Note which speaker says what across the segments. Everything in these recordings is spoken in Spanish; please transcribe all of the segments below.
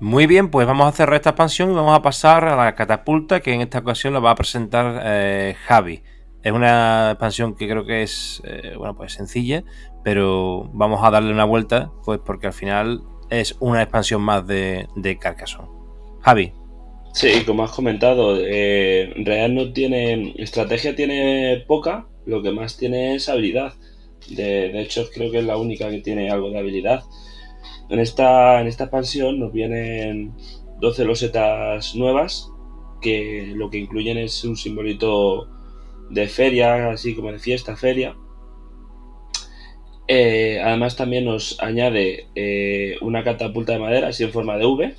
Speaker 1: Muy bien, pues vamos a cerrar esta expansión y vamos a pasar a la catapulta que en esta ocasión la va a presentar eh, Javi. Es una expansión que creo que es eh, bueno pues sencilla, pero vamos a darle una vuelta, pues porque al final es una expansión más de, de Carcassonne. Javi.
Speaker 2: Sí, como has comentado, eh, Real no tiene. Estrategia tiene poca, lo que más tiene es habilidad. De, de, hecho, creo que es la única que tiene algo de habilidad. En esta, en esta expansión nos vienen 12 losetas nuevas, que lo que incluyen es un simbolito de feria, así como de fiesta, feria. Eh, además también nos añade eh, una catapulta de madera así en forma de V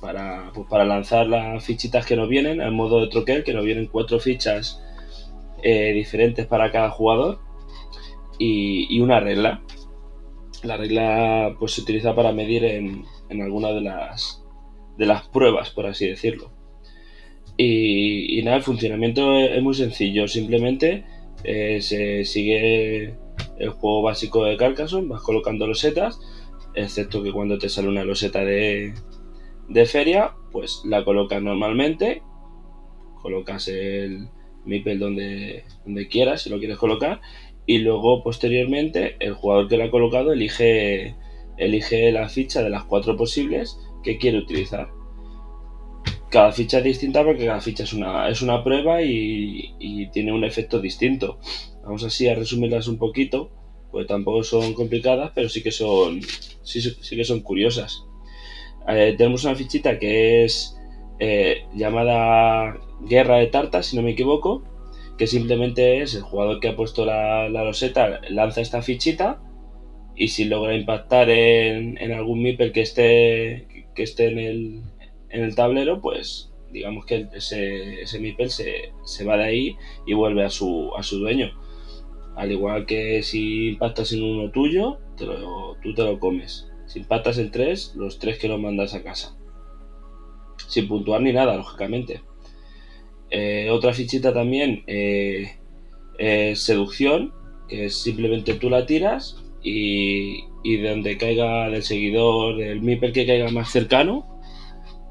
Speaker 2: para, pues, para lanzar las fichitas que nos vienen al modo de troquel, que nos vienen cuatro fichas eh, diferentes para cada jugador y, y, una regla. La regla pues se utiliza para medir en, en alguna de las, de las pruebas, por así decirlo. Y, y nada, el funcionamiento es, muy sencillo, simplemente eh, se sigue el juego básico de Carcassonne, vas colocando losetas, excepto que cuando te sale una loseta de, de feria, pues la colocas normalmente, colocas el MIPEL donde, donde quieras, si lo quieres colocar, y luego posteriormente el jugador que la ha colocado elige, elige la ficha de las cuatro posibles que quiere utilizar. Cada ficha es distinta porque cada ficha es una, es una prueba y, tiene un efecto distinto. Vamos así a resumirlas un poquito, pues tampoco son complicadas, pero sí que son, sí, sí que son curiosas. Eh, tenemos una fichita que es eh, llamada Guerra de Tartas, si no me equivoco, que simplemente es el jugador que ha puesto la, la loseta lanza esta fichita y si logra impactar en, en algún Mipel que esté, que esté en, el, en el tablero, pues digamos que ese, ese Mipel se, se va de ahí y vuelve a su, a su dueño. Al igual que si impactas en uno tuyo, te lo, tú te lo comes. Si impactas en tres, los tres que los mandas a casa. Sin puntuar ni nada, lógicamente. Eh, otra fichita también, eh, seducción, que simplemente tú la tiras y, y de donde caiga del seguidor, el MIPEL que caiga más cercano,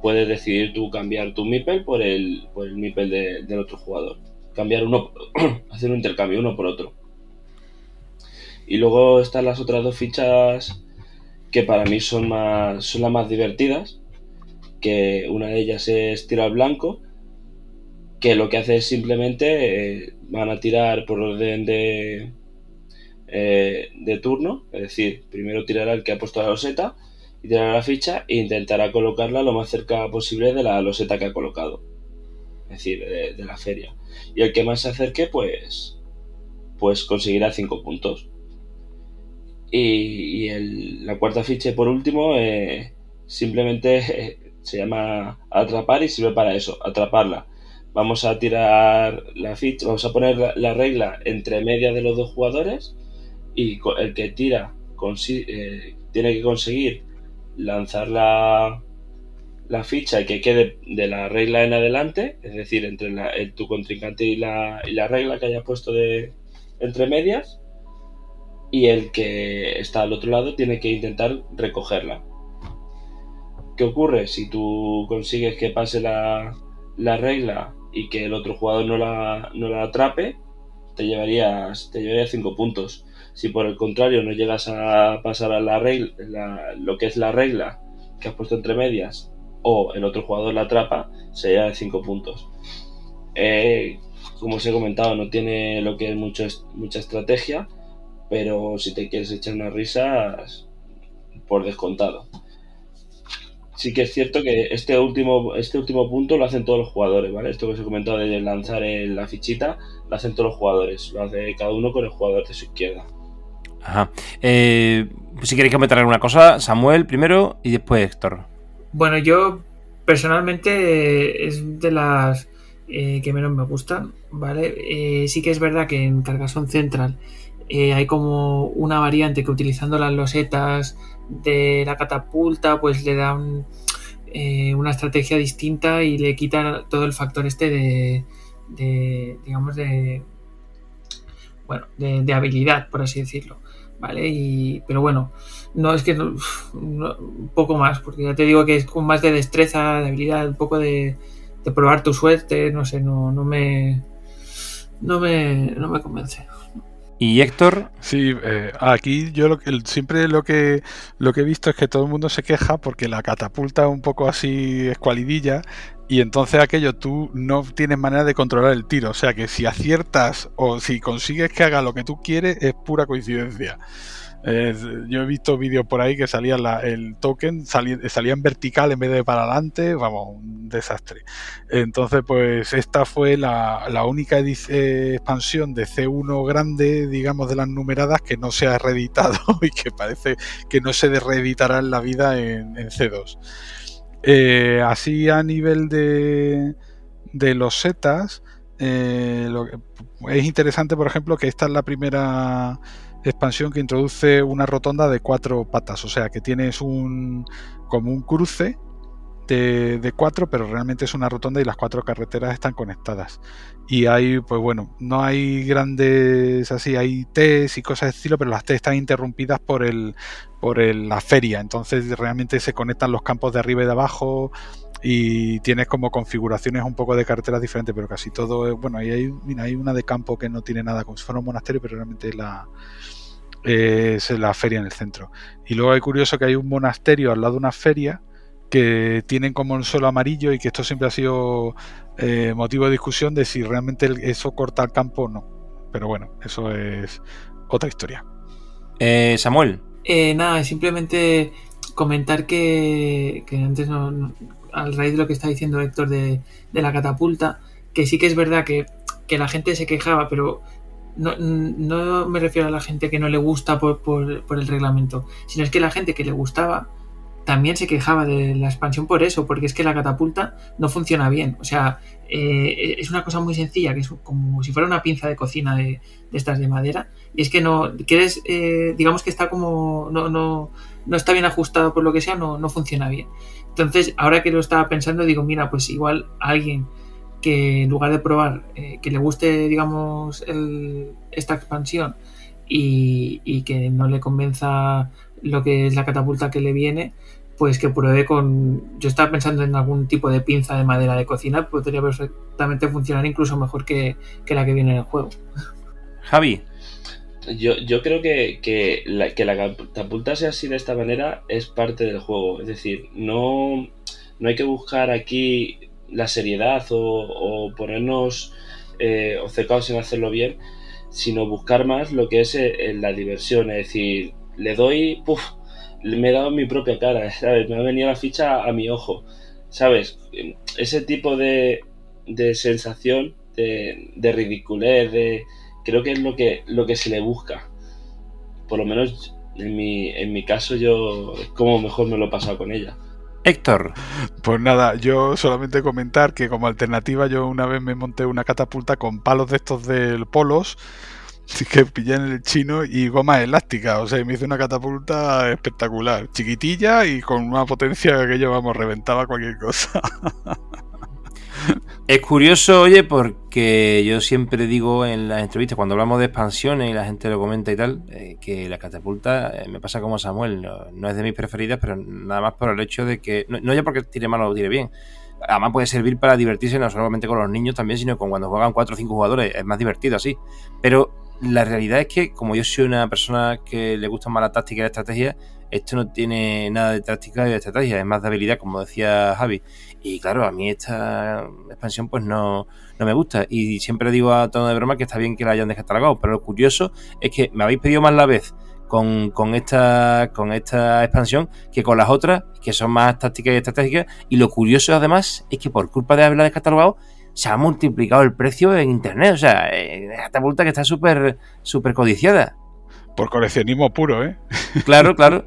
Speaker 2: puedes decidir tú cambiar tu MIPEL por el, por el MIPEL de, del otro jugador. Cambiar uno, hacer un intercambio uno por otro. Y luego están las otras dos fichas que para mí son, más, son las más divertidas, que una de ellas es tirar blanco, que lo que hace es simplemente eh, van a tirar por orden de, eh, de turno, es decir, primero tirará el que ha puesto la loseta y tirará la ficha e intentará colocarla lo más cerca posible de la loseta que ha colocado, es decir, de, la feria. Y el que más se acerque, pues, pues conseguirá 5 puntos. Y, la cuarta ficha, por último, eh, simplemente se llama atrapar y sirve para eso, atraparla. Vamos a tirar la ficha, vamos a poner la, la regla entre media de los dos jugadores y el que tira eh, tiene que conseguir lanzar la, la ficha y que quede de la regla en adelante, es decir, entre tu contrincante y la, y la regla que hayas puesto de entre medias y el que está al otro lado tiene que intentar recogerla. ¿Qué ocurre? Si tú consigues que pase la, la regla y que el otro jugador no la, no la atrape, te llevarías, te llevarías 5 puntos. Si por el contrario no llegas a pasar a la regla, la, lo que es la regla que has puesto entre medias o el otro jugador la atrapa, se lleva 5 puntos. Eh, como os he comentado, no tiene lo que es mucha estrategia, pero si te quieres echar unas risas, por descontado. Sí que es cierto que este último, este último punto lo hacen todos los jugadores, ¿vale? Esto que os he comentado de lanzar en la fichita, lo hacen todos los jugadores, lo hace cada uno con el jugador de su izquierda.
Speaker 1: Ajá. Eh, si queréis comentar alguna cosa, Samuel primero y después Héctor.
Speaker 3: Bueno, yo personalmente es de las eh, que menos me gustan, ¿vale? Eh, sí que es verdad que en Cargason Central eh, hay como una variante que utilizando las losetas de la catapulta pues le da eh, una estrategia distinta y le quita todo el factor este de, digamos de bueno de, habilidad por así decirlo ¿vale? Y, pero bueno, no es que un poco más, porque ya te digo que es con más de destreza, de habilidad, un poco de, de probar tu suerte, no sé, no, no me no me, no me convence.
Speaker 1: ¿Y Héctor?
Speaker 4: Sí, eh, aquí yo lo, siempre lo que, lo que he visto es que todo el mundo se queja porque la catapulta un poco así escualidilla y entonces aquello tú no tienes manera de controlar el tiro. O sea que si aciertas o si consigues que haga lo que tú quieres es pura coincidencia yo he visto vídeos por ahí que salía el token, salía, en vertical en vez de para adelante, vamos, un desastre. Entonces, pues esta fue la, única eh, expansión de C1 grande, digamos, de las numeradas que no se ha reeditado y que parece que no se reeditará en la vida en, C2. Eh, así a nivel de, los setas, eh, es interesante, por ejemplo, que esta es la primera expansión que introduce una rotonda de cuatro patas, o sea que tienes un como un cruce de, cuatro, pero realmente es una rotonda y las cuatro carreteras están conectadas. Y hay, pues bueno, no hay grandes así, hay T's y cosas de estilo, pero las T están interrumpidas por el por la feria. Entonces realmente se conectan los campos de arriba y de abajo y tienes como configuraciones un poco de carreteras diferentes, pero casi todo es, bueno, ahí hay, hay una de campo que no tiene nada como si fuera un monasterio, pero realmente la, es la feria en el centro. Y luego hay curioso que hay un monasterio al lado de una feria que tienen como un suelo amarillo y que esto siempre ha sido eh, motivo de discusión de si realmente eso corta el campo o no. Pero bueno, eso es otra historia.
Speaker 1: Eh, Samuel.
Speaker 3: Eh, nada, simplemente comentar que, antes, al raíz de lo que está diciendo Héctor de, de, la catapulta, que sí que es verdad que, que la gente se quejaba, pero no, no, me refiero a la gente que no le gusta por, por, el reglamento, sino es que la gente que le gustaba también se quejaba de la expansión por eso, porque es que la catapulta no funciona bien. O sea, eh, es una cosa muy sencilla, que es como si fuera una pinza de cocina de, estas de madera, y es que no, quieres, eh, digamos que está como, no, no, no está bien ajustado por lo que sea, no, no funciona bien. Entonces, ahora que lo estaba pensando, digo, mira, pues igual alguien que en lugar de probar eh, que le guste, digamos, esta expansión y, que no le convenza lo que es la catapulta que le viene, pues que pruebe con. Yo estaba pensando en algún tipo de pinza de madera de cocina, podría perfectamente funcionar incluso mejor que, la que viene en el juego.
Speaker 1: Javi.
Speaker 2: Yo, yo creo que, que, la, que la catapulta sea así de esta manera es parte del juego. Es decir, no, no hay que buscar aquí la seriedad o, ponernos eh, obcecados en hacerlo bien, sino buscar más lo que es eh, la diversión. Es decir, le doy, puff, me he dado mi propia cara, ¿sabes? Me ha venido la ficha a mi ojo, ¿sabes? Ese tipo de, de sensación de, de ridiculez, de, creo que es lo que, lo que se le busca. Por lo menos en mi, en mi caso yo es como mejor me lo he pasado con ella.
Speaker 1: Héctor.
Speaker 4: Pues nada, yo solamente comentar que como alternativa yo una vez me monté una catapulta con palos de estos del polos que pillé en el chino y goma elástica. O sea, me hice una catapulta espectacular, chiquitilla y con una potencia que yo, vamos, reventaba cualquier cosa.
Speaker 1: Es curioso, oye, porque yo siempre digo en las entrevistas, cuando hablamos de expansiones y la gente lo comenta y tal, eh, que la catapulta eh, me pasa como Samuel, no, es de mis preferidas, pero nada más por el hecho de que, no, ya porque tire mal o tire bien, además puede servir para divertirse no solamente con los niños también, sino con cuando juegan 4 o 5 jugadores, es más divertido así. Pero la realidad es que, como yo soy una persona que le gusta más la táctica y la estrategia, esto no tiene nada de táctica y de estrategia, es más de habilidad, como decía Javi. Y claro, a mí esta expansión pues no, me gusta. Y siempre digo a tono de broma que está bien que la hayan descatalogado. Pero lo curioso es que me habéis pedido más la vez con, esta, con esta expansión que con las otras, que son más tácticas y estratégicas. Y lo curioso además es que por culpa de haberla descatalogado, se ha multiplicado el precio en internet. O sea, esta vuelta que está súper súper codiciada.
Speaker 4: Por coleccionismo puro, ¿eh?
Speaker 1: Claro, claro.